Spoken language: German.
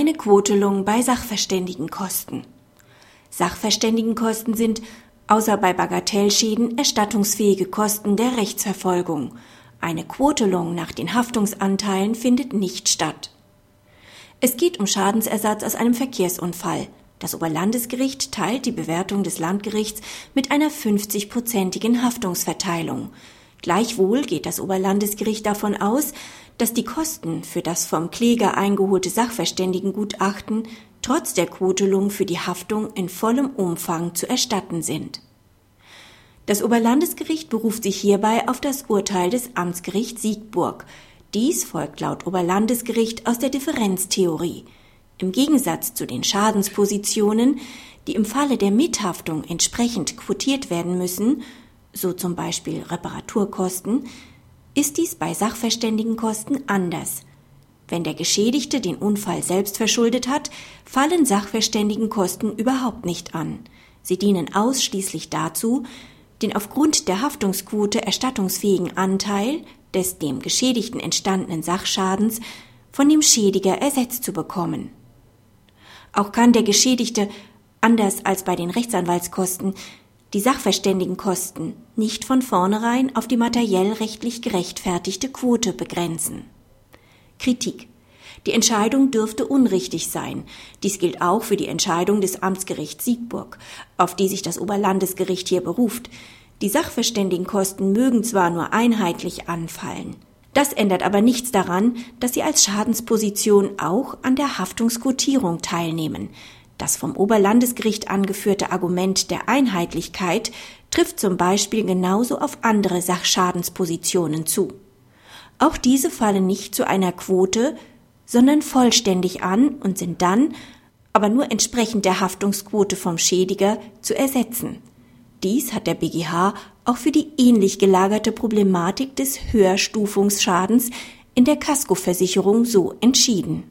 Eine Quotelung bei Sachverständigenkosten. Sachverständigenkosten sind, außer bei Bagatellschäden, erstattungsfähige Kosten der Rechtsverfolgung. Eine Quotelung nach den Haftungsanteilen findet nicht statt. Es geht um Schadensersatz aus einem Verkehrsunfall. Das Oberlandesgericht teilt die Bewertung des Landgerichts mit einer 50-prozentigen Haftungsverteilung. Gleichwohl geht das Oberlandesgericht davon aus, dass die Kosten für das vom Kläger eingeholte Sachverständigengutachten trotz der Quotelung für die Haftung in vollem Umfang zu erstatten sind. Das Oberlandesgericht beruft sich hierbei auf das Urteil des Amtsgerichts Siegburg. Dies folgt laut Oberlandesgericht aus der Differenztheorie. Im Gegensatz zu den Schadenspositionen, die im Falle der Mithaftung entsprechend quotiert werden müssen, so zum Beispiel Reparaturkosten, ist dies bei Sachverständigenkosten anders. Wenn der Geschädigte den Unfall selbst verschuldet hat, fallen Sachverständigenkosten überhaupt nicht an. Sie dienen ausschließlich dazu, den aufgrund der Haftungsquote erstattungsfähigen Anteil des dem Geschädigten entstandenen Sachschadens von dem Schädiger ersetzt zu bekommen. Auch kann der Geschädigte, anders als bei den Rechtsanwaltskosten, die Sachverständigenkosten nicht von vornherein auf die materiell rechtlich gerechtfertigte Quote begrenzen. Kritik. Die Entscheidung dürfte unrichtig sein. Dies gilt auch für die Entscheidung des Amtsgerichts Siegburg, auf die sich das Oberlandesgericht hier beruft. Die Sachverständigenkosten mögen zwar nur einheitlich anfallen. Das ändert aber nichts daran, dass sie als Schadensposition auch an der Haftungsquotierung teilnehmen. Das vom Oberlandesgericht angeführte Argument der Einheitlichkeit trifft zum Beispiel genauso auf andere Sachschadenspositionen zu. Auch diese fallen nicht zu einer Quote, sondern vollständig an und sind dann, aber nur entsprechend der Haftungsquote vom Schädiger, zu ersetzen. Dies hat der BGH auch für die ähnlich gelagerte Problematik des Höherstufungsschadens in der Kaskoversicherung so entschieden